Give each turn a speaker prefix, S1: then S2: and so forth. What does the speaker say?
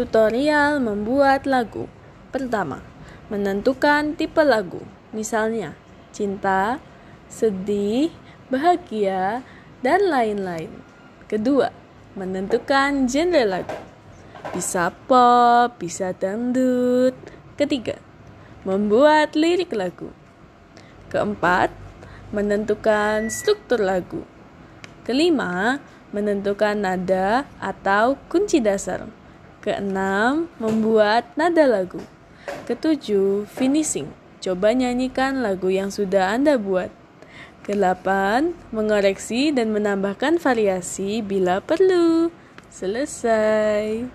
S1: Tutorial membuat lagu. Pertama, menentukan tipe lagu. Misalnya, cinta, sedih, bahagia, dan lain-lain. Kedua, menentukan genre lagu. Bisa pop, bisa dangdut. Ketiga, membuat lirik lagu. Keempat, menentukan struktur lagu. Kelima, menentukan nada atau kunci dasar. Keenam, membuat nada lagu. Ketujuh, finishing. Coba nyanyikan lagu yang sudah Anda buat. Kedelapan, mengoreksi dan menambahkan variasi bila perlu. Selesai.